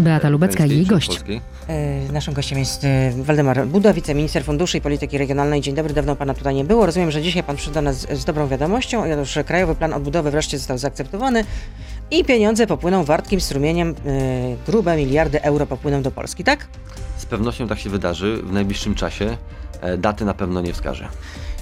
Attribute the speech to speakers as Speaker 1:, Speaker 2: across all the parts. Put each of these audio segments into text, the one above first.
Speaker 1: Beata Lubecka i jej gość.
Speaker 2: Polskiej.
Speaker 3: E, Naszym gościem jest e, Waldemar Buda, wiceminister funduszy i polityki regionalnej. Dzień dobry, dawno pana tutaj nie było. Rozumiem, że dzisiaj pan przyszedł do nas z, dobrą wiadomością. Otóż Krajowy Plan Odbudowy wreszcie został zaakceptowany i pieniądze popłyną wartkim strumieniem, e, grube miliardy euro popłyną do Polski, tak?
Speaker 2: Z pewnością tak się wydarzy w najbliższym czasie. E, Daty na pewno nie wskażę.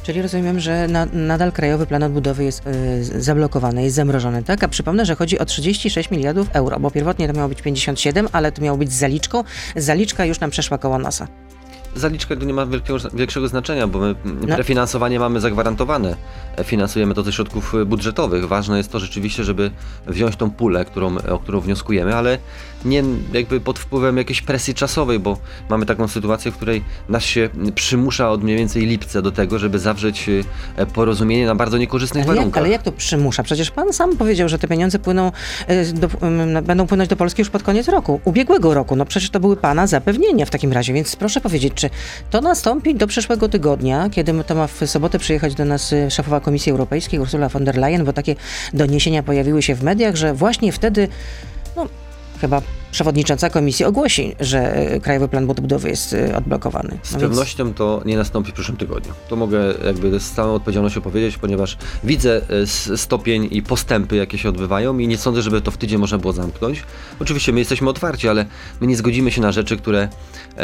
Speaker 3: Czyli rozumiem, że na, nadal Krajowy Plan Odbudowy jest z- zablokowany, jest zamrożony, tak? A przypomnę, że chodzi o 36 miliardów euro, bo pierwotnie to miało być 57, ale to miało być zaliczką. Zaliczka już nam przeszła koło nosa.
Speaker 2: Zaliczka tu nie ma wielkiego, większego znaczenia, bo my
Speaker 3: No.
Speaker 2: prefinansowanie mamy zagwarantowane. Finansujemy to ze środków budżetowych. Ważne jest to rzeczywiście, żeby wziąć tą pulę, którą, o którą wnioskujemy, ale nie jakby pod wpływem jakiejś presji czasowej, bo mamy taką sytuację, w której nas się przymusza od mniej więcej lipca do tego, żeby zawrzeć e, porozumienie na bardzo niekorzystnych
Speaker 3: Ale jak,
Speaker 2: warunkach.
Speaker 3: ale jak to przymusza? Przecież pan sam powiedział, że te pieniądze płyną, e, do, będą płynąć do Polski już pod koniec roku, ubiegłego roku. No przecież to były pana zapewnienia w takim razie, więc proszę powiedzieć, czy to nastąpi do przyszłego tygodnia, kiedy to ma w sobotę przyjechać do nas e, szefowa Komisji Europejskiej Ursula von der Leyen, bo takie doniesienia pojawiły się w mediach, że właśnie wtedy, no chyba przewodnicząca komisji ogłosi, że e, Krajowy Plan Odbudowy jest e, odblokowany.
Speaker 2: Z
Speaker 3: No więc-
Speaker 2: pewnością to nie nastąpi w przyszłym tygodniu. To mogę jakby z całą odpowiedzialnością powiedzieć, ponieważ widzę e, stopień i postępy, jakie się odbywają i nie sądzę, żeby to w tydzień można było zamknąć. Oczywiście my jesteśmy otwarci, ale my nie zgodzimy się na rzeczy, które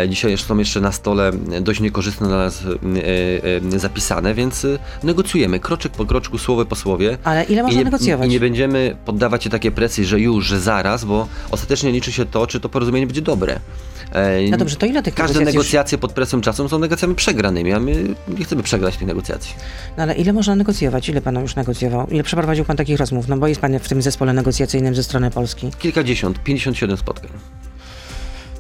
Speaker 2: dzisiaj są jeszcze na stole dość niekorzystne dla nas zapisane, więc negocjujemy kroczek po kroczku, słowo po słowie.
Speaker 3: Ale ile można
Speaker 2: I nie,
Speaker 3: negocjować?
Speaker 2: I nie będziemy poddawać się takiej presji, że już, że zaraz, bo ostatecznie liczy się to, czy to porozumienie będzie dobre. E,
Speaker 3: No dobrze, to ile tych
Speaker 2: Każde
Speaker 3: negocjacji już-
Speaker 2: negocjacje pod presją czasu są negocjacjami przegranymi, a my nie chcemy przegrać tych negocjacji.
Speaker 3: No ale ile można negocjować? Ile pan już negocjował? Ile przeprowadził pan takich rozmów? No bo jest pan w tym zespole negocjacyjnym ze strony Polski.
Speaker 2: Kilkadziesiąt, 57 spotkań.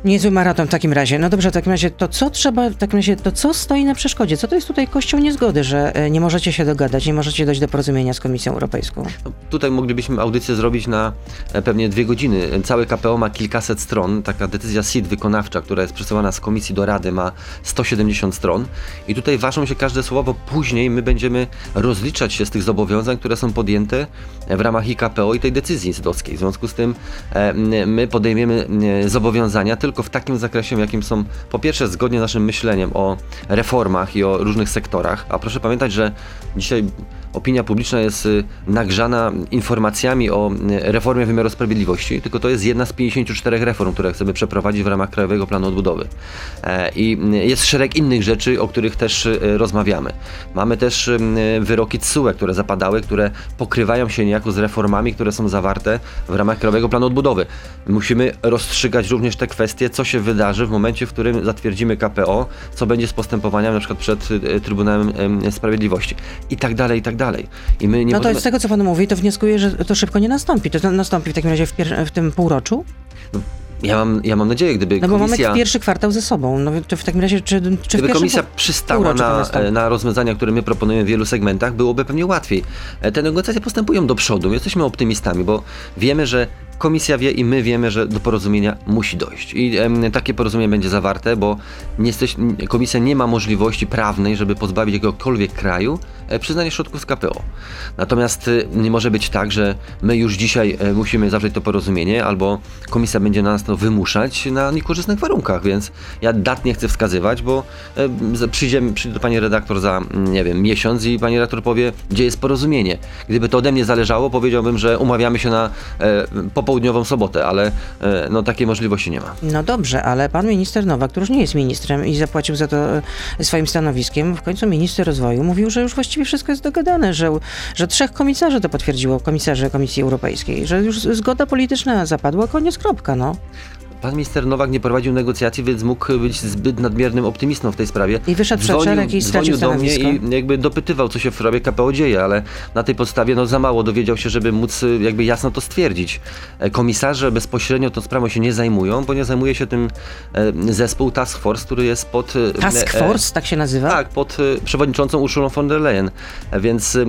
Speaker 3: Niezły maraton w takim razie. No dobrze, w takim razie to co trzeba, w takim razie to co stoi na przeszkodzie? Co to jest tutaj kością niezgody, że e, nie możecie się dogadać, nie możecie dojść do porozumienia z Komisją Europejską?
Speaker 2: No, tutaj moglibyśmy audycję zrobić na e, pewnie dwie godziny. Całe KPO ma kilkaset stron. Taka decyzja SID wykonawcza, która jest przesyłana z komisji do Rady, ma 170 stron. I tutaj ważą się każde słowo, później my będziemy rozliczać się z tych zobowiązań, które są podjęte w ramach IKPO i tej decyzji sydowskiej. W związku z tym e, my podejmiemy zobowiązania tylko w takim zakresie, jakim są po pierwsze zgodnie z naszym myśleniem o reformach i o różnych sektorach. A proszę pamiętać, że dzisiaj opinia publiczna jest y, nagrzana informacjami o y, reformie wymiaru sprawiedliwości, tylko to jest jedna z 54 reform, które chcemy przeprowadzić w ramach Krajowego Planu Odbudowy. E, I y, jest szereg innych rzeczy, o których też rozmawiamy. Mamy też wyroki TSUE, które zapadały, które pokrywają się niejako z reformami, które są zawarte w ramach Krajowego Planu Odbudowy. Musimy rozstrzygać również te kwestie, co się wydarzy w momencie, w którym zatwierdzimy KPO, co będzie z postępowaniem na przykład przed y, Trybunałem Sprawiedliwości i tak dalej, i tak dalej. I my nie
Speaker 3: no to
Speaker 2: możemy...
Speaker 3: z tego, co pan mówi, to wnioskuję, że to szybko nie nastąpi. To nastąpi w takim razie w, w tym półroczu?
Speaker 2: Ja mam, ja mam nadzieję, gdyby
Speaker 3: No bo
Speaker 2: komisja...
Speaker 3: mamy pierwszy kwartał ze sobą. No to w takim razie, czy, czy
Speaker 2: Gdyby komisja przystała
Speaker 3: to
Speaker 2: na, na rozwiązania, które my proponujemy w wielu segmentach, byłoby pewnie łatwiej. E, Te negocjacje postępują do przodu. My jesteśmy optymistami, bo wiemy, że komisja wie i my wiemy, że do porozumienia musi dojść. I em, takie porozumienie będzie zawarte, bo nie komisja nie ma możliwości prawnej, żeby pozbawić jakiegokolwiek kraju e, przyznania środków z KPO. Natomiast y, nie może być tak, że my już dzisiaj e, musimy zawrzeć to porozumienie, albo komisja będzie na nas to wymuszać na niekorzystnych warunkach, więc ja dat nie chcę wskazywać, bo e, przyjdzie, przyjdzie do pani redaktor za, nie wiem, miesiąc i pani redaktor powie, gdzie jest porozumienie. Gdyby to ode mnie zależało, powiedziałbym, że umawiamy się na e, popołudniową sobotę, ale e, no takiej możliwości nie ma.
Speaker 3: No dobrze, ale pan minister Nowak, który już nie jest ministrem i zapłacił za to e, swoim stanowiskiem, w końcu minister rozwoju mówił, że już właściwie wszystko jest dogadane, że, że trzech komisarzy to potwierdziło, komisarzy Komisji Europejskiej, że już zgoda polityczna zapadła, koniec, kropka, no.
Speaker 2: Pan minister Nowak nie prowadził negocjacji, więc mógł być zbyt nadmiernym optymistą w tej sprawie.
Speaker 3: I wyszedł przed szereg i stracił
Speaker 2: do mnie i jakby dopytywał, co się w sprawie KPO dzieje, ale na tej podstawie no, za mało dowiedział się, żeby móc y, jakby jasno to stwierdzić. E, Komisarze bezpośrednio tą sprawą się nie zajmują, ponieważ zajmuje się tym e, zespół Task Force, który jest pod... e,
Speaker 3: Task
Speaker 2: e,
Speaker 3: Force, tak się nazywa?
Speaker 2: tak, pod y, przewodniczącą Urszulą von der Leyen. Więc y,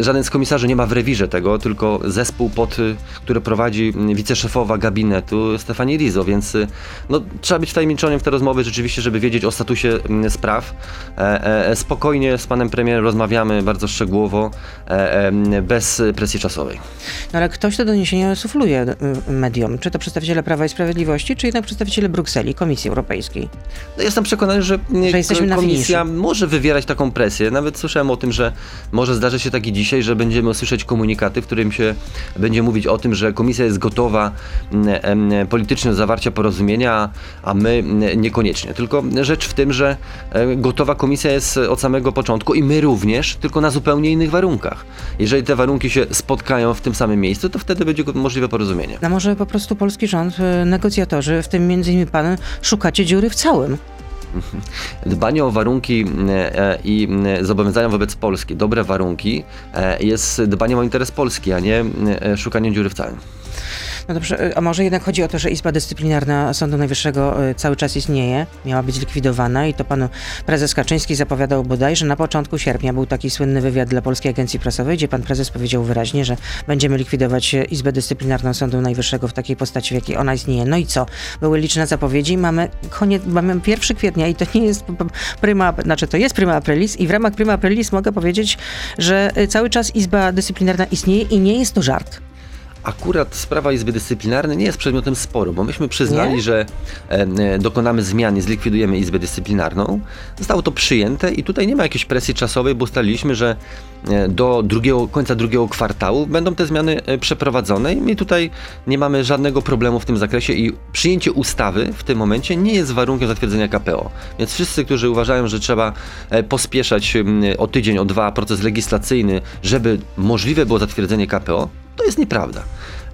Speaker 2: żaden z komisarzy nie ma w rewirze tego, tylko zespół, pod, y, który prowadzi y, wiceszefowa gabinetu Stefanie Rizzo. Więc więc y, no, trzeba być wtajemniczonym w te rozmowy rzeczywiście, żeby wiedzieć o statusie mm, spraw. E, e, spokojnie z panem premierem rozmawiamy bardzo szczegółowo, e, e, bez presji czasowej.
Speaker 3: No ale ktoś te doniesienia sufluje y, mediom. Czy to przedstawiciele Prawa i Sprawiedliwości, czy jednak przedstawiciele Brukseli, Komisji Europejskiej?
Speaker 2: No, jestem przekonany, że, nie,
Speaker 3: Że
Speaker 2: komisja może wywierać taką presję. Nawet słyszałem o tym, że może zdarzyć się tak i dzisiaj, że będziemy usłyszeć komunikaty, w którym się będzie mówić o tym, że komisja jest gotowa mm, politycznie do zawarcia porozumienia, a my niekoniecznie. Tylko rzecz w tym, że e, gotowa komisja jest od samego początku i my również, tylko na zupełnie innych warunkach. Jeżeli te warunki się spotkają w tym samym miejscu, to wtedy będzie możliwe porozumienie.
Speaker 3: A może po prostu polski rząd, y, negocjatorzy, w tym między innymi pan, szukacie dziury w całym?
Speaker 2: Dbanie o warunki e, e, i e, zobowiązania wobec Polski, dobre warunki, e, jest dbaniem o interes Polski, a nie e, szukanie dziury w całym.
Speaker 3: No dobrze, y, a może jednak chodzi o to, że Izba Dyscyplinarna Sądu Najwyższego y, cały czas istnieje, miała być likwidowana i to pan prezes Kaczyński zapowiadał bodaj, że na początku sierpnia był taki słynny wywiad dla Polskiej Agencji Prasowej, gdzie pan prezes powiedział wyraźnie, że będziemy likwidować y, Izbę Dyscyplinarną Sądu Najwyższego w takiej postaci, w jakiej ona istnieje. No i co? Były liczne zapowiedzi, mamy koniec, mamy 1 kwietnia i to nie jest prima, znaczy to jest prima aprilis i w ramach prima aprilis mogę powiedzieć, że cały czas Izba Dyscyplinarna istnieje i nie jest to żart.
Speaker 2: Akurat sprawa Izby Dyscyplinarnej nie jest przedmiotem sporu, bo myśmy przyznali,
Speaker 3: Nie?
Speaker 2: że e, e, dokonamy zmian i zlikwidujemy Izbę Dyscyplinarną. Zostało to przyjęte i tutaj nie ma jakiejś presji czasowej, bo ustaliliśmy, że e, do drugiego, końca drugiego kwartału będą te zmiany e, przeprowadzone i my tutaj nie mamy żadnego problemu w tym zakresie i przyjęcie ustawy w tym momencie nie jest warunkiem zatwierdzenia KPO. Więc wszyscy, którzy uważają, że trzeba pospieszać o tydzień, o dwa proces legislacyjny, żeby możliwe było zatwierdzenie KPO, to jest nieprawda.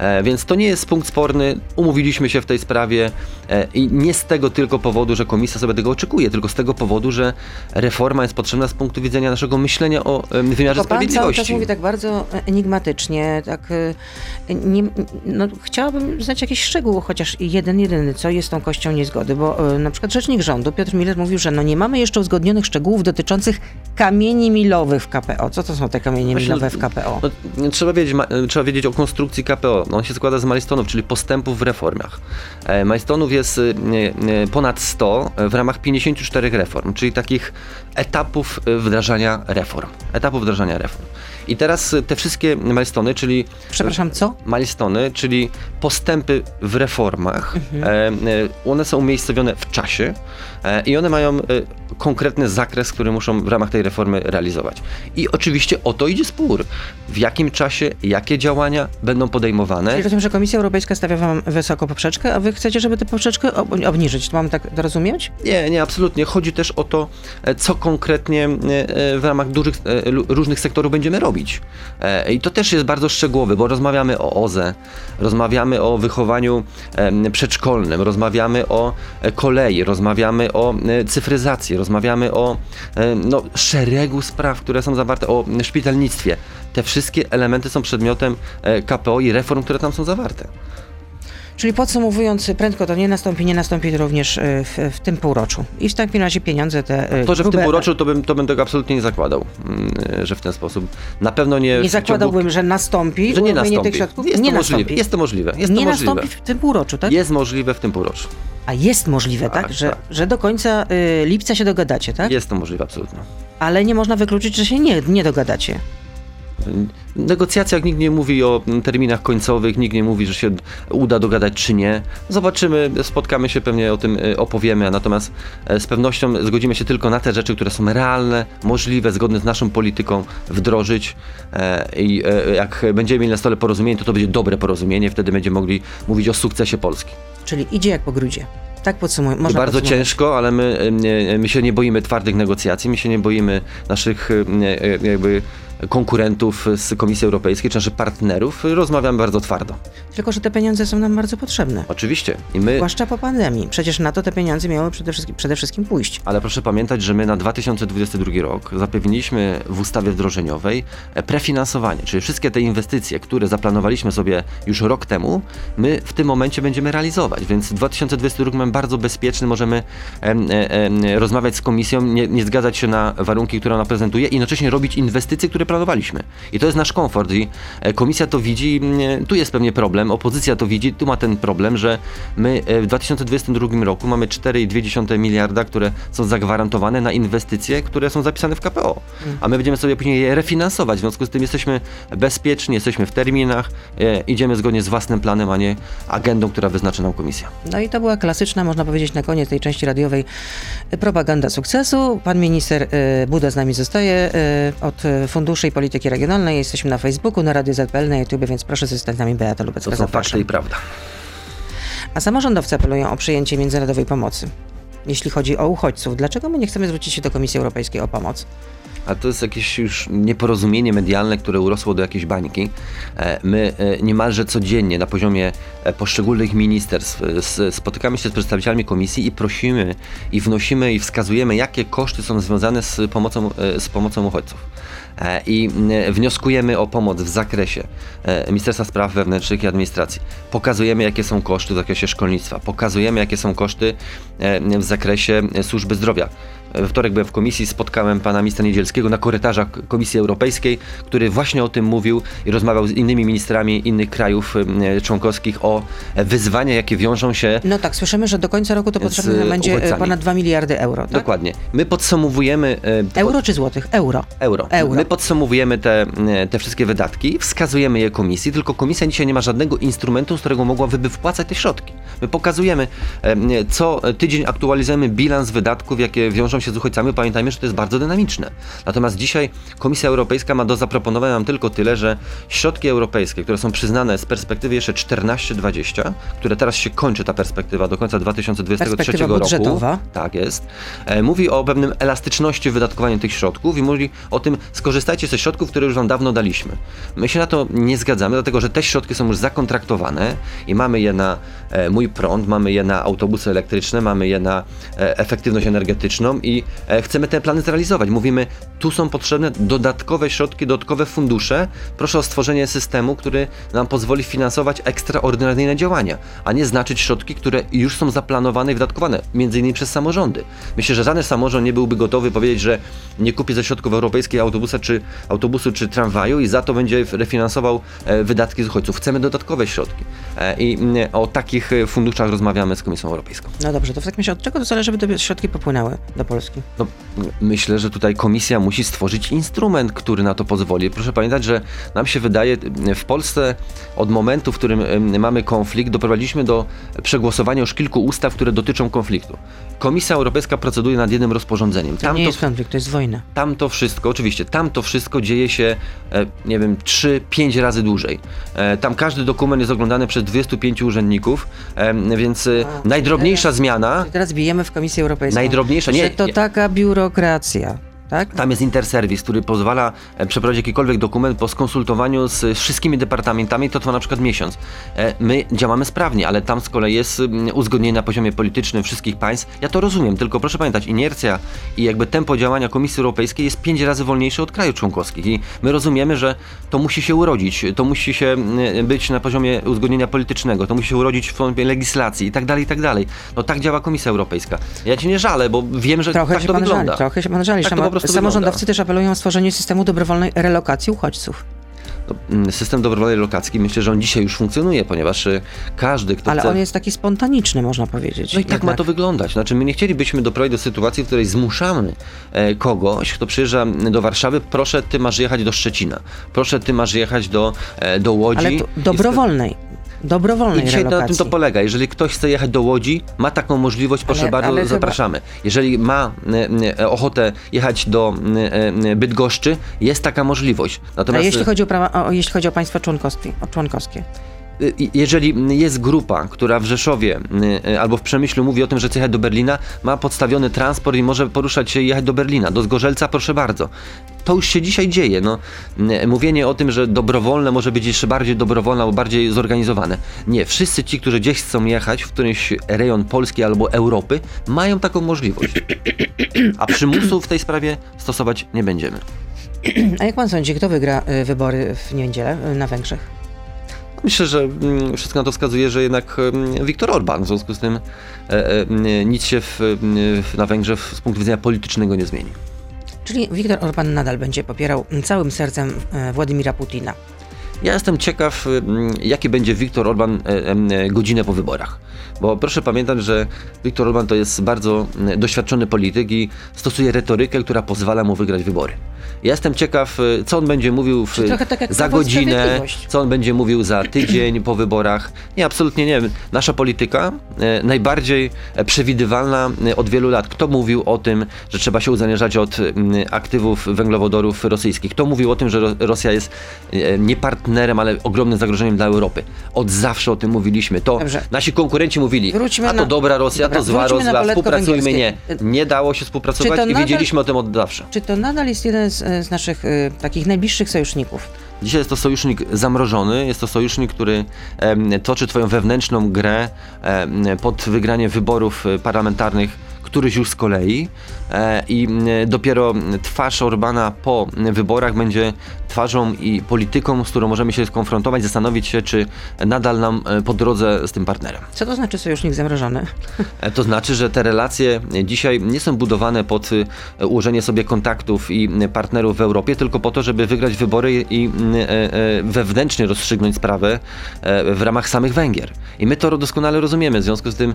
Speaker 2: E, więc to nie jest punkt sporny. Umówiliśmy się w tej sprawie e, i nie z tego tylko powodu, że komisja sobie tego oczekuje, tylko z tego powodu, że reforma jest potrzebna z punktu widzenia naszego myślenia o e, wymiarze
Speaker 3: Tylko pan cały czas
Speaker 2: sprawiedliwości.
Speaker 3: mówi tak bardzo enigmatycznie, tak nie, no, chciałabym znać jakiś szczegół, chociaż jeden, jedyny, co jest tą kością niezgody, bo na przykład rzecznik rządu Piotr Miller mówił, że no nie mamy jeszcze uzgodnionych szczegółów dotyczących kamieni milowych w KPO. Co to są te kamienie
Speaker 2: Właśnie,
Speaker 3: milowe w KPO?
Speaker 2: No, trzeba, wiedzieć, ma, trzeba wiedzieć o konstrukcji KPO. No, on się składa z majstonów, czyli postępów w reformach. E, majstonów jest e, e, ponad 100 w ramach 54 reform, czyli takich etapów wdrażania reform. Etapów wdrażania reform. I teraz e, te wszystkie milestony, czyli
Speaker 3: Przepraszam, co?
Speaker 2: milestony, czyli postępy w reformach, e, e, one są umiejscowione w czasie e, i one mają e, konkretny zakres, który muszą w ramach tej reformy realizować. I oczywiście o to idzie spór. W jakim czasie, jakie działania będą podejmowane.
Speaker 3: Czyli rozumiem, że Komisja Europejska stawia wam wysoko poprzeczkę, a wy chcecie, żeby tę poprzeczkę ob- obniżyć. To mam tak rozumieć?
Speaker 2: Nie, nie, absolutnie. Chodzi też o to, co konkretnie w ramach dużych, różnych sektorów będziemy robić. E, I to też jest bardzo szczegółowe, bo rozmawiamy o OZE, rozmawiamy o wychowaniu przedszkolnym, rozmawiamy o e, kolei, rozmawiamy o e, cyfryzacji, rozmawiamy o no, szeregu spraw, które są zawarte, o szpitalnictwie. Te wszystkie elementy są przedmiotem KPO i reform, które tam są zawarte.
Speaker 3: Czyli podsumowując, prędko to nie nastąpi, nie nastąpi to również y, w, w tym półroczu. I w takim razie pieniądze te y,
Speaker 2: To, że w tym
Speaker 3: grube-
Speaker 2: półroczu, to bym, to bym tego absolutnie nie zakładał, mm, że w ten sposób. Na pewno nie.
Speaker 3: Nie
Speaker 2: w ciągu-
Speaker 3: zakładałbym, że nastąpi
Speaker 2: że nie nastąpi.
Speaker 3: tych środków.
Speaker 2: Jest
Speaker 3: nie
Speaker 2: to możliwe.
Speaker 3: nastąpi.
Speaker 2: Jest to możliwe. Jest
Speaker 3: nie
Speaker 2: to możliwe.
Speaker 3: nastąpi w tym półroczu, tak?
Speaker 2: Jest możliwe w tym półroczu.
Speaker 3: A jest możliwe, tak?
Speaker 2: Tak,
Speaker 3: Że,
Speaker 2: tak.
Speaker 3: że do końca y, lipca się dogadacie, tak?
Speaker 2: Jest to możliwe absolutnie.
Speaker 3: Ale nie można wykluczyć, że się nie, nie dogadacie.
Speaker 2: Negocjacjach nikt nie mówi o terminach końcowych, nikt nie mówi, że się uda dogadać czy nie. Zobaczymy, spotkamy się, pewnie o tym y, opowiemy, a natomiast e, z pewnością zgodzimy się tylko na te rzeczy, które są realne, możliwe, zgodne z naszą polityką wdrożyć e, i e, jak będziemy mieli na stole porozumienie, to to będzie dobre porozumienie, wtedy będziemy mogli mówić o sukcesie Polski.
Speaker 3: Czyli idzie jak po grudzie. Tak podsumuję. Można
Speaker 2: bardzo ciężko, ale my, my się nie boimy twardych negocjacji, my się nie boimy naszych jakby konkurentów z Komisji Europejskiej, czy naszych partnerów. Rozmawiamy bardzo twardo.
Speaker 3: Tylko, że te pieniądze są nam bardzo potrzebne.
Speaker 2: Oczywiście. I my,
Speaker 3: Zwłaszcza po pandemii. Przecież na to te pieniądze miały przede wszystkim, przede wszystkim pójść.
Speaker 2: ale proszę pamiętać, że my na 2022 rok zapewniliśmy w ustawie wdrożeniowej e, prefinansowanie, czyli wszystkie te inwestycje, które zaplanowaliśmy sobie już rok temu, my w tym momencie będziemy realizować, więc w 2022 rok mamy bardzo bezpieczny, możemy em, e, em, rozmawiać z komisją, nie, nie zgadzać się na warunki, które ona prezentuje i jednocześnie robić inwestycje, które zaplanowaliśmy. I to jest nasz komfort i e, komisja to widzi, mm, tu jest pewnie problem, opozycja to widzi, tu ma ten problem, że my e, w 2022 roku mamy 4,2 miliarda, które są zagwarantowane na inwestycje, które są zapisane w KPO. A my będziemy sobie później je refinansować, w związku z tym jesteśmy bezpieczni, jesteśmy w terminach, e, idziemy zgodnie z własnym planem, a nie agendą, która wyznaczy nam komisja.
Speaker 3: No i to była klasyczna, można powiedzieć, na koniec tej części radiowej e, propaganda sukcesu. Pan minister e, Buda z nami zostaje e, od Funduszy i Polityki Regionalnej. Jesteśmy na Facebooku, na Radio ZPL, na YouTube, więc proszę zostać z nami Beata Lubecka.
Speaker 2: To są fakty i prawda.
Speaker 3: A samorządowcy apelują o przyjęcie międzynarodowej pomocy. Jeśli chodzi o uchodźców, dlaczego my nie chcemy zwrócić się do Komisji Europejskiej o pomoc?
Speaker 2: A to jest jakieś już nieporozumienie medialne, które urosło do jakiejś bańki. E, My e, niemalże codziennie na poziomie e, poszczególnych ministerstw spotykamy się z przedstawicielami komisji i prosimy i wnosimy i wskazujemy, jakie koszty są związane z pomocą, z pomocą uchodźców. I wnioskujemy o pomoc w zakresie Ministerstwa Spraw Wewnętrznych i Administracji. Pokazujemy, jakie są koszty w zakresie szkolnictwa. Pokazujemy, jakie są koszty w zakresie służby zdrowia. We wtorek byłem w komisji, spotkałem pana ministra Niedzielskiego na korytarzach Komisji Europejskiej, który właśnie o tym mówił i rozmawiał z innymi ministrami innych krajów członkowskich o wyzwania, jakie wiążą się
Speaker 3: No tak, słyszymy, że do końca roku to potrzebne będzie e,
Speaker 2: uchodźcami.
Speaker 3: ponad 2 miliardy euro. Tak?
Speaker 2: Dokładnie. My podsumowujemy e,
Speaker 3: Euro czy złotych? Euro.
Speaker 2: Euro.
Speaker 3: Euro.
Speaker 2: My podsumowujemy te, e, te wszystkie wydatki, wskazujemy je komisji, tylko komisja dzisiaj nie ma żadnego instrumentu, z którego mogłaby wpłacać te środki. My pokazujemy, co tydzień aktualizujemy bilans wydatków, jakie wiążą się z uchodźcami. Pamiętajmy, że to jest bardzo dynamiczne. Natomiast dzisiaj Komisja Europejska ma do zaproponowania nam tylko tyle, że środki europejskie, które są przyznane z perspektywy jeszcze 14-20, które teraz się kończy ta perspektywa do końca 2023
Speaker 3: Perspektywa
Speaker 2: roku.
Speaker 3: budżetowa.
Speaker 2: Tak jest. E, mówi o pewnym elastyczności w wydatkowaniu tych środków i mówi o tym, skorzystajcie ze środków, które już wam dawno daliśmy. My się na to nie zgadzamy, dlatego że te środki są już zakontraktowane i mamy je na e, mój prąd, mamy je na autobusy elektryczne, mamy je na e, efektywność energetyczną i e, chcemy te plany zrealizować. Mówimy, tu są potrzebne dodatkowe środki, dodatkowe fundusze. Proszę o stworzenie systemu, który nam pozwoli finansować ekstraordynaryjne działania, a nie znaczyć środki, które już są zaplanowane i wydatkowane, między innymi przez samorządy. Myślę, że żaden samorząd nie byłby gotowy powiedzieć, że nie kupi ze środków europejskich autobusa czy, autobusu czy tramwaju i za to będzie refinansował e, wydatki z uchodźców. Chcemy dodatkowe środki. I mm, o takich e, funduszach rozmawiamy z Komisją Europejską.
Speaker 3: No dobrze, to w takim razie od czego to zależy, żeby te środki popłynęły do Polski?
Speaker 2: No, myślę, że tutaj komisja musi stworzyć instrument, który na to pozwoli. Proszę pamiętać, że nam się wydaje, w Polsce od momentu, w którym mamy konflikt, doprowadziliśmy do przegłosowania już kilku ustaw, które dotyczą konfliktu. Komisja Europejska proceduje nad jednym rozporządzeniem.
Speaker 3: To
Speaker 2: Tam
Speaker 3: nie
Speaker 2: to,
Speaker 3: jest konflikt, to jest wojna.
Speaker 2: tam to wszystko, oczywiście, tam to wszystko dzieje się, e, nie wiem, 3-5 razy dłużej. E, tam każdy dokument jest oglądany przez 25 urzędników, e, więc
Speaker 3: A,
Speaker 2: najdrobniejsza zmiana,
Speaker 3: Teraz bijemy w Komisji Europejskiej.
Speaker 2: najdrobniejsza, nie,
Speaker 3: Że to
Speaker 2: nie,
Speaker 3: taka biurokracja, tak?
Speaker 2: Tam jest interserwis, który pozwala e, przeprowadzić jakikolwiek dokument po skonsultowaniu z z wszystkimi departamentami, to trwa na przykład miesiąc. E, My działamy sprawnie, ale tam z kolei jest uzgodnienie na poziomie politycznym wszystkich państw. Ja to rozumiem, tylko proszę pamiętać, inercja i jakby tempo działania Komisji Europejskiej jest pięć razy wolniejsze od krajów członkowskich i my rozumiemy, że to musi się urodzić, to musi się być na poziomie uzgodnienia politycznego, to musi się urodzić w formie legislacji i tak dalej, i tak dalej. No tak działa Komisja Europejska. Ja ci nie żalę, bo wiem, że
Speaker 3: Trochę
Speaker 2: tak
Speaker 3: się
Speaker 2: to
Speaker 3: pan
Speaker 2: wygląda.
Speaker 3: żali, trochę się pan żali.
Speaker 2: Tak
Speaker 3: Samorządowcy
Speaker 2: wygląda.
Speaker 3: też apelują o stworzenie systemu dobrowolnej relokacji uchodźców.
Speaker 2: Mm, System dobrowolnej lokacji myślę, że on dzisiaj już funkcjonuje, ponieważ y, każdy, kto
Speaker 3: Ale
Speaker 2: chce...
Speaker 3: on jest taki spontaniczny, można powiedzieć.
Speaker 2: No i tak ma
Speaker 3: jednak.
Speaker 2: to wyglądać. Znaczy, my nie chcielibyśmy doprowadzić do sytuacji, w której zmuszamy e, kogoś, kto przyjeżdża do Warszawy, proszę, ty masz jechać do Szczecina, proszę, ty masz jechać do, e, do Łodzi.
Speaker 3: Ale dobrowolnej. Dobrowolnej
Speaker 2: I dzisiaj na
Speaker 3: relokacji.
Speaker 2: tym to polega. Jeżeli ktoś chce jechać do Łodzi, ma taką możliwość, proszę
Speaker 3: Ale-
Speaker 2: bardzo,
Speaker 3: ale chyba-
Speaker 2: zapraszamy. Jeżeli ma e, e, ochotę jechać do e, e, Bydgoszczy, jest taka możliwość.
Speaker 3: A
Speaker 2: Natomiast
Speaker 3: jeśli chodzi o, prawa, o, jeśli chodzi o państwa członkowskie, o członkowskie.
Speaker 2: Y, jeżeli jest grupa, która w Rzeszowie y, y, albo w Przemyślu mówi o tym, że chce jechać do Berlina, ma podstawiony transport i może poruszać się i jechać do Berlina, do Zgorzelca, proszę bardzo. To już się dzisiaj dzieje. No, y, mówienie o tym, że dobrowolne może być jeszcze bardziej dobrowolne albo bardziej zorganizowane. Nie, wszyscy ci, którzy gdzieś chcą jechać w któryś rejon Polski albo Europy, mają taką możliwość. A przymusu w tej sprawie stosować nie będziemy.
Speaker 3: A jak pan sądzi, kto wygra y, wybory w niedzielę y, na Węgrzech?
Speaker 2: Myślę, że mm, wszystko na to wskazuje, że jednak mm, Viktor Orban, w związku z tym e, e, mm, nic się w, na Węgrzech z punktu widzenia politycznego nie zmieni.
Speaker 3: Czyli Viktor Orban nadal będzie popierał całym sercem e, Władimira Putina.
Speaker 2: Ja jestem ciekaw, mm, jaki będzie Viktor Orban e, e, godzinę po wyborach. Bo proszę pamiętać, że Viktor Orban to jest bardzo doświadczony polityk i stosuje retorykę, która pozwala mu wygrać wybory. Ja jestem ciekaw, e, co on będzie mówił w,
Speaker 3: tak
Speaker 2: za godzinę, co on będzie mówił za tydzień po wyborach. Nie, absolutnie nie. Nasza polityka e, najbardziej przewidywalna od wielu lat. Kto mówił o tym, że trzeba się uzależniać od aktywów węglowodorów rosyjskich? Kto mówił o tym, że Rosja jest e, niepartnerem partnerem, ale ogromnym zagrożeniem dla Europy. Od zawsze o tym mówiliśmy. To Dobrze. nasi konkurenci mówili, Wróćmy a to na... dobra Rosja, Dobra, to zła Rosja, współpracujmy. Nie, nie dało się współpracować i nadal... wiedzieliśmy o tym od zawsze.
Speaker 3: Czy to nadal jest jeden z, z naszych y, takich najbliższych sojuszników?
Speaker 2: Dzisiaj jest to sojusznik zamrożony, jest to sojusznik, który toczy twoją wewnętrzną grę pod wygranie wyborów e, parlamentarnych któryś już z kolei e, i dopiero twarz Orbana po wyborach będzie twarzą i polityką, z którą możemy się skonfrontować, zastanowić się, czy nadal nam e, po drodze z tym partnerem.
Speaker 3: Co to znaczy sojusznik zamrożony?
Speaker 2: E, to znaczy, że te relacje dzisiaj nie są budowane pod ułożenie sobie kontaktów i partnerów w Europie, tylko po to, żeby wygrać wybory i wewnętrznie rozstrzygnąć sprawę w ramach samych Węgier. I my to doskonale rozumiemy. W związku z tym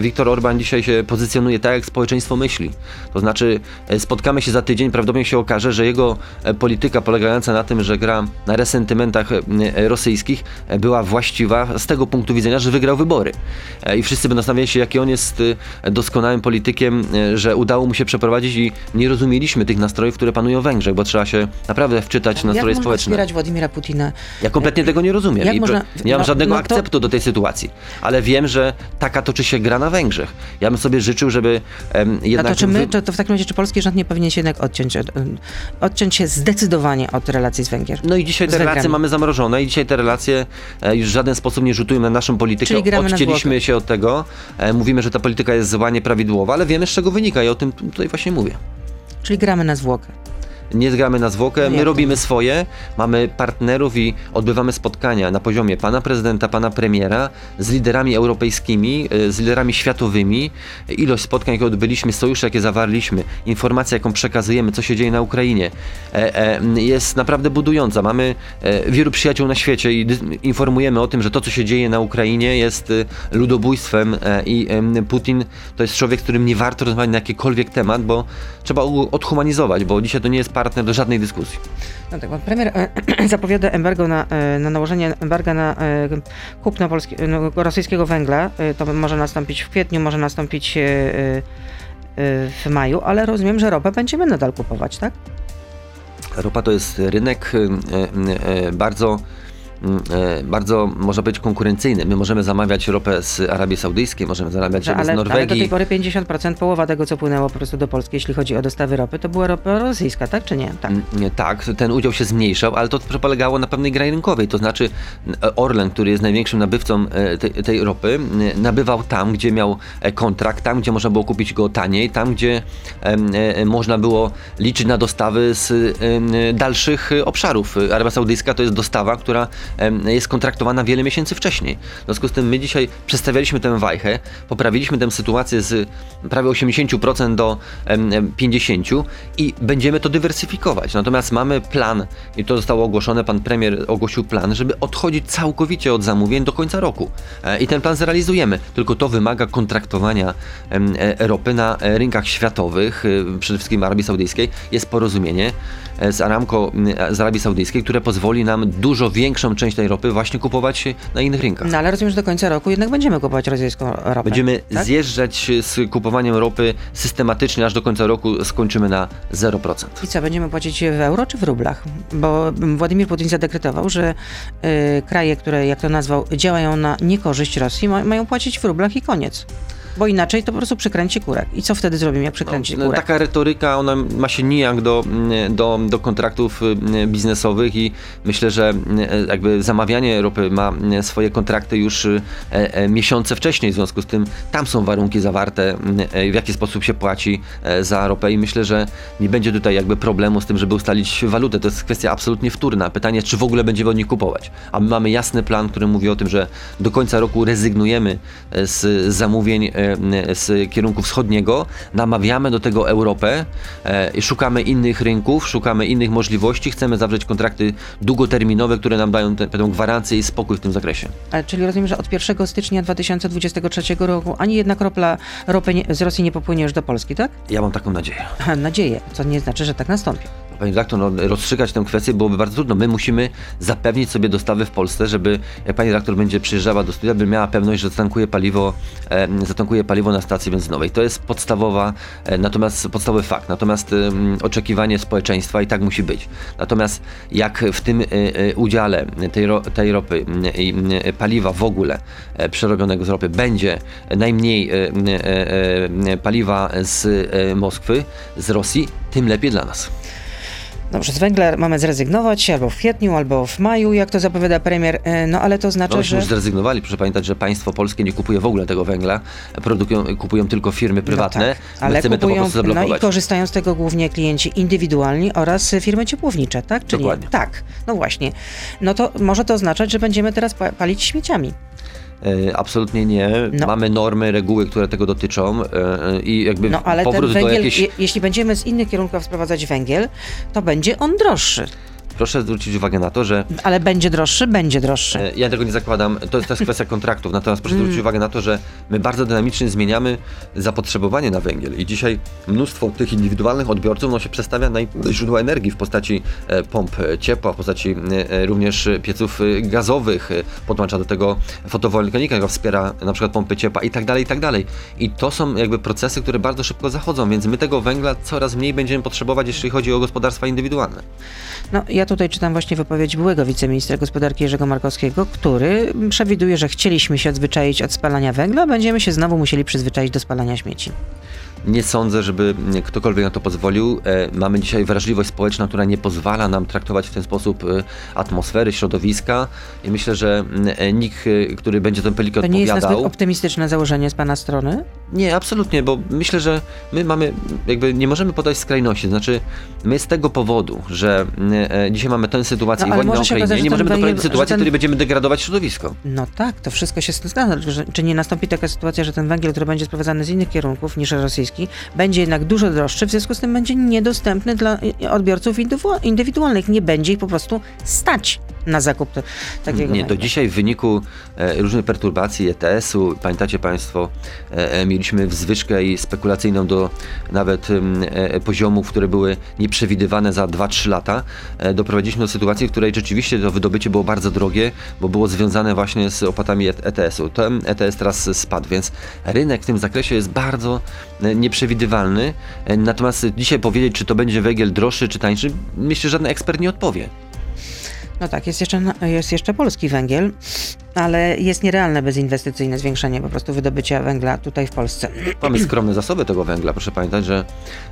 Speaker 2: Viktor Orban dzisiaj się pozycjonuje funkcjonuje tak, jak społeczeństwo myśli. To znaczy, e, spotkamy się za tydzień, prawdopodobnie się okaże, że jego e, polityka polegająca na tym, że gra na resentymentach e, rosyjskich, była właściwa z tego punktu widzenia, że wygrał wybory. I wszyscy będą zastanawiali się, jaki on jest doskonałym politykiem, że udało mu się przeprowadzić i nie rozumieliśmy tych nastrojów, które panują w Węgrzech, bo trzeba się naprawdę wczytać w nastroje
Speaker 3: jak
Speaker 2: społeczne.
Speaker 3: wspierać Władimira Putina?
Speaker 2: Ja kompletnie tego nie rozumiem. I można, nie mam no, żadnego no to... akceptu do tej sytuacji, ale wiem, że taka toczy się gra na Węgrzech. Ja bym sobie życzył, żeby um, jednak...
Speaker 3: A to czy my, to, to w takim razie, czy polski rząd nie powinien się jednak odciąć, od, odciąć się zdecydowanie od relacji z Węgier?
Speaker 2: No i dzisiaj te relacje mamy zamrożone i dzisiaj te relacje e, już w żaden sposób nie rzutują na naszą politykę. Odcięliśmy się od tego, e, mówimy, że ta polityka jest zła, nieprawidłowa, ale wiemy z czego wynika i o tym tutaj właśnie mówię.
Speaker 3: Czyli gramy na zwłokę
Speaker 2: nie zgramy na zwłokę, my robimy swoje, mamy partnerów i odbywamy spotkania na poziomie pana prezydenta, pana premiera z liderami europejskimi, y, z liderami światowymi. Ilość spotkań, jakie odbyliśmy, sojusze, jakie zawarliśmy, informacja, jaką przekazujemy, co się dzieje na Ukrainie, e, e, jest naprawdę budująca. Mamy e, wielu przyjaciół na świecie i informujemy o tym, że to, co się dzieje na Ukrainie jest y, ludobójstwem i Putin to jest człowiek, z którym nie warto rozmawiać na jakikolwiek temat, bo trzeba odhumanizować, bo dzisiaj to nie jest partner do żadnej dyskusji.
Speaker 3: No tak, pan premier e, zapowiada embargo na, e, na nałożenie embarga na e, kupno polski, no, rosyjskiego węgla. To może nastąpić w kwietniu, może nastąpić w maju, ale rozumiem, że ropę będziemy nadal kupować, tak?
Speaker 2: Ropa to jest rynek bardzo bardzo może być konkurencyjny. My możemy zamawiać ropę z Arabii Saudyjskiej, możemy zamawiać ropę z Norwegii. Ale
Speaker 3: do tej pory 50%, połowa tego, co płynęło po prostu do Polski, jeśli chodzi o dostawy ropy, to była ropa rosyjska, tak czy nie?
Speaker 2: Tak, mm, tak ten udział się zmniejszał, ale to polegało na pewnej grze rynkowej, to znaczy Orlen, który jest największym nabywcą e, tej, tej ropy, nabywał tam, gdzie miał e, kontrakt, tam, gdzie można było kupić go taniej, tam, gdzie można było liczyć na dostawy z dalszych obszarów. Arabia Saudyjska to jest dostawa, która jest kontraktowana wiele miesięcy wcześniej. W związku z tym my dzisiaj przestawialiśmy tę wajchę, poprawiliśmy tę sytuację z prawie 80% do 50% i będziemy to dywersyfikować. Natomiast mamy plan, i to zostało ogłoszone, pan premier ogłosił plan, żeby odchodzić całkowicie od zamówień do końca roku. E, I ten plan zrealizujemy, tylko to wymaga kontraktowania e, ropy na e, rynkach światowych, przede wszystkim Arabii Saudyjskiej. Jest porozumienie z Aramco z Arabii Saudyjskiej, które pozwoli nam dużo większą część tej ropy właśnie kupować na innych rynkach.
Speaker 3: No ale rozumiem, że do końca roku jednak będziemy kupować rosyjską ropę.
Speaker 2: Będziemy tak? zjeżdżać z kupowaniem ropy systematycznie, aż do końca roku skończymy na 0%.
Speaker 3: I co, będziemy płacić w euro czy w rublach? Bo Władimir Putin zadekretował, że y, kraje, które, jak to nazwał, działają na niekorzyść Rosji, ma, mają płacić w rublach i koniec bo inaczej to po prostu przykręci kurek. I co wtedy zrobimy, jak przykręci no, kurek?
Speaker 2: Taka retoryka, ona ma się nijak do, do, do kontraktów y, biznesowych i myślę, że y, jakby zamawianie ropy ma y, swoje kontrakty już e, e, miesiące wcześniej, w związku z tym tam są warunki zawarte, w jaki sposób się płaci e, za ropę i myślę, że nie będzie tutaj jakby problemu z tym, żeby ustalić walutę. To jest kwestia absolutnie wtórna. Pytanie, czy w ogóle będziemy od nich kupować. A my mamy jasny plan, który mówi o tym, że do końca roku rezygnujemy z zamówień z kierunku wschodniego, namawiamy do tego Europę, szukamy innych rynków, szukamy innych możliwości, chcemy zawrzeć kontrakty długoterminowe, które nam dają tę gwarancję i spokój w tym zakresie.
Speaker 3: Czyli rozumiem, że od 1 stycznia 2023 roku ani jedna kropla ropy z Rosji nie popłynie już do Polski, tak?
Speaker 2: Ja mam taką nadzieję.
Speaker 3: Nadzieję, co nie znaczy, że tak nastąpi.
Speaker 2: Panie redaktor, no, rozstrzygać tę kwestię byłoby bardzo trudno. My musimy zapewnić sobie dostawy w Polsce, żeby jak pani redaktor będzie przyjeżdżała do studia, by miała pewność, że zatankuje paliwo, e, zatankuje paliwo na stacji benzynowej. To jest podstawowa, e, natomiast podstawowy fakt. Natomiast e, oczekiwanie społeczeństwa i tak musi być. Natomiast jak w tym e, e, udziale tej, ro, tej ropy i paliwa w ogóle e, przerobionego z ropy będzie najmniej paliwa z Moskwy, z Rosji, tym lepiej dla nas.
Speaker 3: Dobrze, z węgla mamy zrezygnować albo w kwietniu, albo w maju, jak to zapowiada premier, e, no ale to znaczy,
Speaker 2: no,
Speaker 3: że...
Speaker 2: już zrezygnowali, proszę pamiętać, że państwo polskie nie kupuje w ogóle tego węgla, produkują, kupują tylko firmy prywatne,
Speaker 3: no tak, ale
Speaker 2: chcemy
Speaker 3: kupują,
Speaker 2: to po prostu zablokować.
Speaker 3: No i korzystają z tego głównie klienci indywidualni oraz firmy ciepłownicze, tak? Czyli
Speaker 2: Dokładnie.
Speaker 3: Tak, no właśnie. No to może to oznaczać, że będziemy teraz palić śmieciami.
Speaker 2: E, absolutnie nie. No. Mamy normy, reguły, które tego dotyczą e, i jakby
Speaker 3: no, ale
Speaker 2: powrót
Speaker 3: ten węgiel,
Speaker 2: do jakiejś...
Speaker 3: jeśli będziemy z innych kierunków sprowadzać węgiel, to będzie on droższy.
Speaker 2: Proszę zwrócić uwagę na to, że.
Speaker 3: Ale będzie droższy, będzie droższy.
Speaker 2: Ja tego nie zakładam, to jest, to jest kwestia kontraktów. Natomiast proszę zwrócić uwagę na to, że my bardzo dynamicznie zmieniamy zapotrzebowanie na węgiel. I dzisiaj mnóstwo tych indywidualnych odbiorców no, się przestawia na źródła energii w postaci pomp ciepła, w postaci również pieców gazowych. Podłącza do tego fotowoltaika, która wspiera na przykład pompy ciepła i tak dalej, i tak dalej. I to są jakby procesy, które bardzo szybko zachodzą, więc my tego węgla coraz mniej będziemy potrzebować, jeśli chodzi o gospodarstwa indywidualne.
Speaker 3: No, ja tutaj czytam właśnie wypowiedź byłego wiceministra gospodarki Jerzego Markowskiego, który przewiduje, że chcieliśmy się odzwyczaić od spalania węgla, będziemy się znowu musieli przyzwyczaić do spalania śmieci.
Speaker 2: Nie sądzę, żeby ktokolwiek na to pozwolił. E, mamy dzisiaj wrażliwość społeczna, która nie pozwala nam traktować w ten sposób e, atmosfery, środowiska i myślę, że e, nikt, który będzie tę pelikę
Speaker 3: odpowiadał...
Speaker 2: To nie
Speaker 3: jest nazbyt optymistyczne założenie z Pana strony?
Speaker 2: Nie, absolutnie, bo myślę, że my mamy, jakby nie możemy podać skrajności. Znaczy, my z tego powodu, że dzisiaj mamy tę sytuację
Speaker 3: no,
Speaker 2: i wojnę na Ukrainie,
Speaker 3: okazać,
Speaker 2: nie możemy doprowadzić do sytuacji,
Speaker 3: ten...
Speaker 2: w której będziemy degradować środowisko.
Speaker 3: No tak, to wszystko się zgadza. Czy nie nastąpi taka sytuacja, że ten węgiel, który będzie sprowadzany z innych kierunków niż rosyjski, będzie jednak dużo droższy, w związku z tym będzie niedostępny dla odbiorców indywidualnych. Nie będzie ich po prostu stać na zakup takiego
Speaker 2: Nie, do dzisiaj w wyniku e, różnych perturbacji ETS-u, pamiętacie Państwo, e, e, mieliśmy wzwyżkę i spekulacyjną do nawet e, poziomów, które były nieprzewidywane za 2-3 lata. E, doprowadziliśmy do sytuacji, w której rzeczywiście to wydobycie było bardzo drogie, bo było związane właśnie z opłatami ETS-u. Ten ETS teraz spadł, więc rynek w tym zakresie jest bardzo e, nieprzewidywalny. Natomiast dzisiaj powiedzieć, czy to będzie węgiel droższy czy tańszy, myślę, że żaden ekspert nie odpowie.
Speaker 3: No tak, jest jeszcze, jest jeszcze polski węgiel, ale jest nierealne bezinwestycyjne zwiększenie po prostu wydobycia węgla tutaj w Polsce.
Speaker 2: Mamy skromne zasoby tego węgla. Proszę pamiętać, że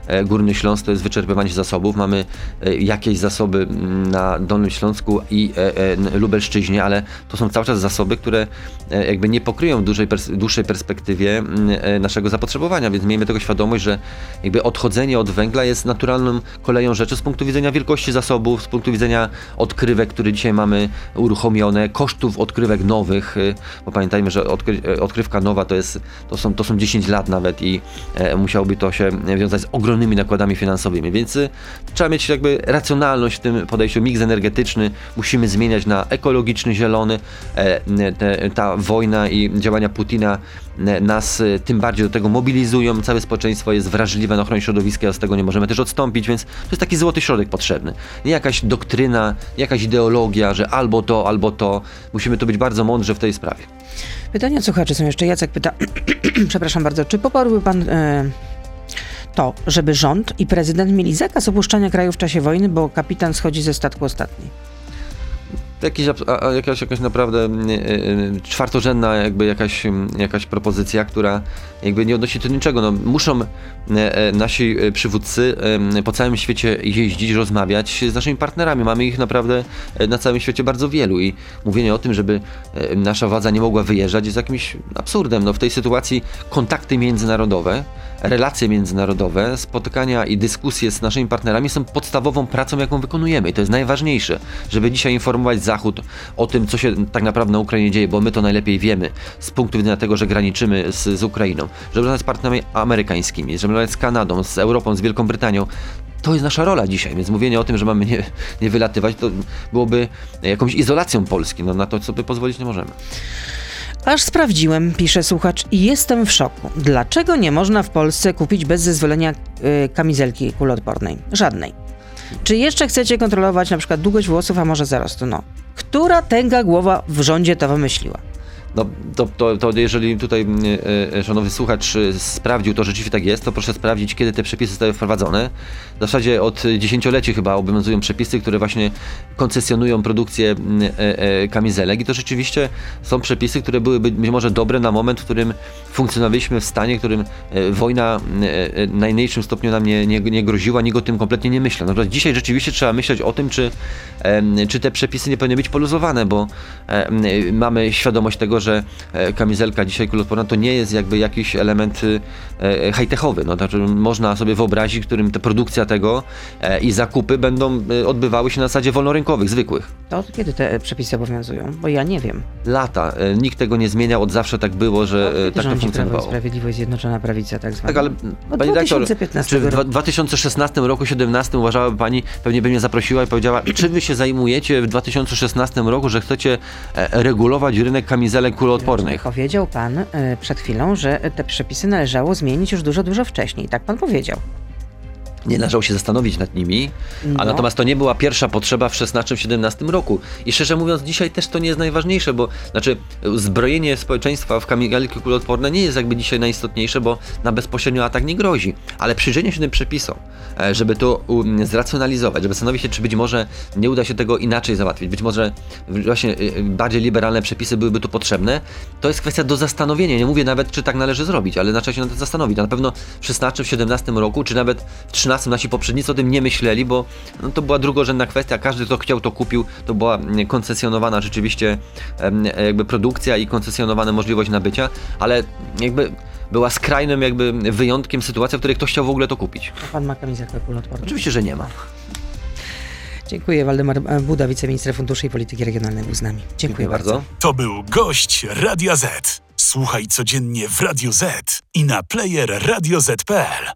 Speaker 2: e, Górny Śląsk to jest wyczerpywanie zasobów. Mamy e, jakieś zasoby na Dolnym Śląsku i e, Lubelszczyźnie, ale to są cały czas zasoby, które jakby nie pokryją w dłuższej perspektywie mm, naszego zapotrzebowania, więc miejmy tego świadomość, że jakby odchodzenie od węgla jest naturalną koleją rzeczy z punktu widzenia wielkości zasobów, z punktu widzenia odkrywek, które dzisiaj mamy uruchomione, kosztów odkrywek nowych, y, bo pamiętajmy, że odkry, y, odkrywka nowa to, jest, to, są, to są 10 lat nawet i e, musiałoby to się wiązać z ogromnymi nakładami finansowymi, więc y, trzeba mieć jakby racjonalność w tym podejściu, miks energetyczny musimy zmieniać na ekologiczny, zielony. E, te, ta wojna i działania Putina nas tym bardziej do tego mobilizują, całe społeczeństwo jest wrażliwe na ochronę środowiska, z tego nie możemy też odstąpić, więc to jest taki złoty środek potrzebny. Nie jakaś doktryna, jakaś ideologia, że albo to, albo to. Musimy tu być bardzo mądrzy w tej sprawie.
Speaker 3: Pytania słuchaczy są jeszcze. Jacek pyta, przepraszam bardzo, czy poparłby pan... E, to, żeby rząd i prezydent mieli zakaz opuszczania kraju w czasie wojny, bo kapitan schodzi ze statku ostatni
Speaker 2: jakiś, a, jakaś, jakaś naprawdę y, czwartorzędna jakby jakaś, jakaś propozycja, która jakby nie odnosi do niczego. No, muszą e, nasi przywódcy po całym świecie jeździć, rozmawiać z naszymi partnerami. Mamy ich naprawdę na całym świecie bardzo wielu i mówienie o tym, żeby nasza władza nie mogła wyjeżdżać jest jakimś absurdem. No, w tej sytuacji kontakty międzynarodowe, relacje międzynarodowe, spotykania i dyskusje z naszymi partnerami są podstawową pracą, jaką wykonujemy i to jest najważniejsze, żeby dzisiaj informować za Zachód o tym, co się tak naprawdę na Ukrainie dzieje, bo my to najlepiej wiemy z punktu widzenia tego, że graniczymy z, z Ukrainą, żeby rozmawiać z partnerami amerykańskimi, żeby rozmawiać z Kanadą, z Europą, z Wielką Brytanią. To jest nasza rola dzisiaj, więc mówienie o tym, że mamy nie, nie wylatywać, to byłoby jakąś izolacją Polski. No, na to sobie pozwolić nie możemy.
Speaker 3: Aż sprawdziłem, pisze słuchacz, i jestem w szoku. Dlaczego nie można w Polsce kupić bez zezwolenia y, kamizelki kuloodpornej? Żadnej. Czy jeszcze chcecie kontrolować na przykład długość włosów, a może zarostu? No. Która tęga głowa w rządzie to wymyśliła?
Speaker 2: No to, to, to jeżeli tutaj e, e, szanowny słuchacz e, sprawdził to, rzeczywiście tak jest, to proszę sprawdzić, kiedy te przepisy zostały wprowadzone. W zasadzie od dziesięcioleci chyba obowiązują przepisy, które właśnie koncesjonują produkcję kamizelek i to rzeczywiście są przepisy, które były być może dobre na moment, w którym funkcjonowaliśmy w stanie, w którym wojna w najmniejszym stopniu nam nie, nie, nie groziła, nikt o tym kompletnie nie myślał. Natomiast dzisiaj rzeczywiście trzeba myśleć o tym, czy, czy te przepisy nie powinny być poluzowane, bo mamy świadomość tego, że e, kamizelka dzisiaj kuloodporna to nie jest jakby jakiś element e, high-techowy. No, znaczy można sobie wyobrazić, którym ta produkcja tego e, i zakupy będą odbywały się na zasadzie wolnorynkowych, zwykłych.
Speaker 3: To od kiedy te przepisy obowiązują? Bo ja nie wiem.
Speaker 2: Lata. Nikt tego nie zmieniał, od zawsze tak było, że
Speaker 3: no,
Speaker 2: tak to funkcjonowało.
Speaker 3: Prawo Sprawiedliwość, Zjednoczona Prawica tak zwana.
Speaker 2: Tak, ale
Speaker 3: od
Speaker 2: pani
Speaker 3: dyrektor,
Speaker 2: czy w 2016 roku, 2017 uważałaby pani, pewnie by mnie zaprosiła i powiedziała, czy wy się zajmujecie w 2016 roku, że chcecie regulować rynek kamizelek kuloodpornych.
Speaker 3: Powiedział pan y, przed chwilą, że te przepisy należało zmienić już dużo, dużo wcześniej. Tak pan powiedział
Speaker 2: nie należało się zastanowić nad nimi, no. a natomiast to nie była pierwsza potrzeba w 16-17 roku. I szczerze mówiąc, dzisiaj też to nie jest najważniejsze, bo znaczy zbrojenie społeczeństwa w kamizelki kuloodporne nie jest jakby dzisiaj najistotniejsze, bo na bezpośrednio atak nie grozi. Ale przyjrzenie się tym przepisom, e, żeby to zracjonalizować, żeby zastanowić się, czy być może nie uda się tego inaczej załatwić, być może właśnie e, bardziej liberalne przepisy byłyby tu potrzebne, to jest kwestia do zastanowienia. Nie mówię nawet, czy tak należy zrobić, ale trzeba się na to zastanowić. Na pewno w 16-17 roku, czy nawet w 13 2015 nasi poprzednicy o tym nie myśleli, bo no, to była drugorzędna kwestia. Każdy, kto chciał, to kupił. To była mm, koncesjonowana rzeczywiście jakby produkcja i koncesjonowana możliwość nabycia, ale jakby była skrajnym jakby wyjątkiem sytuacja, w której ktoś chciał w ogóle to kupić.
Speaker 3: A pan ma kamizelkę kuloodporną?
Speaker 2: Oczywiście, że nie ma.
Speaker 3: Dziękuję. Waldemar Buda, wiceminister Funduszy i Polityki Regionalnej był z nami. Dziękuję, Dziękuję bardzo. bardzo.
Speaker 1: To był gość Radia Z. Słuchaj codziennie w Radio Z i na player radioz.pl.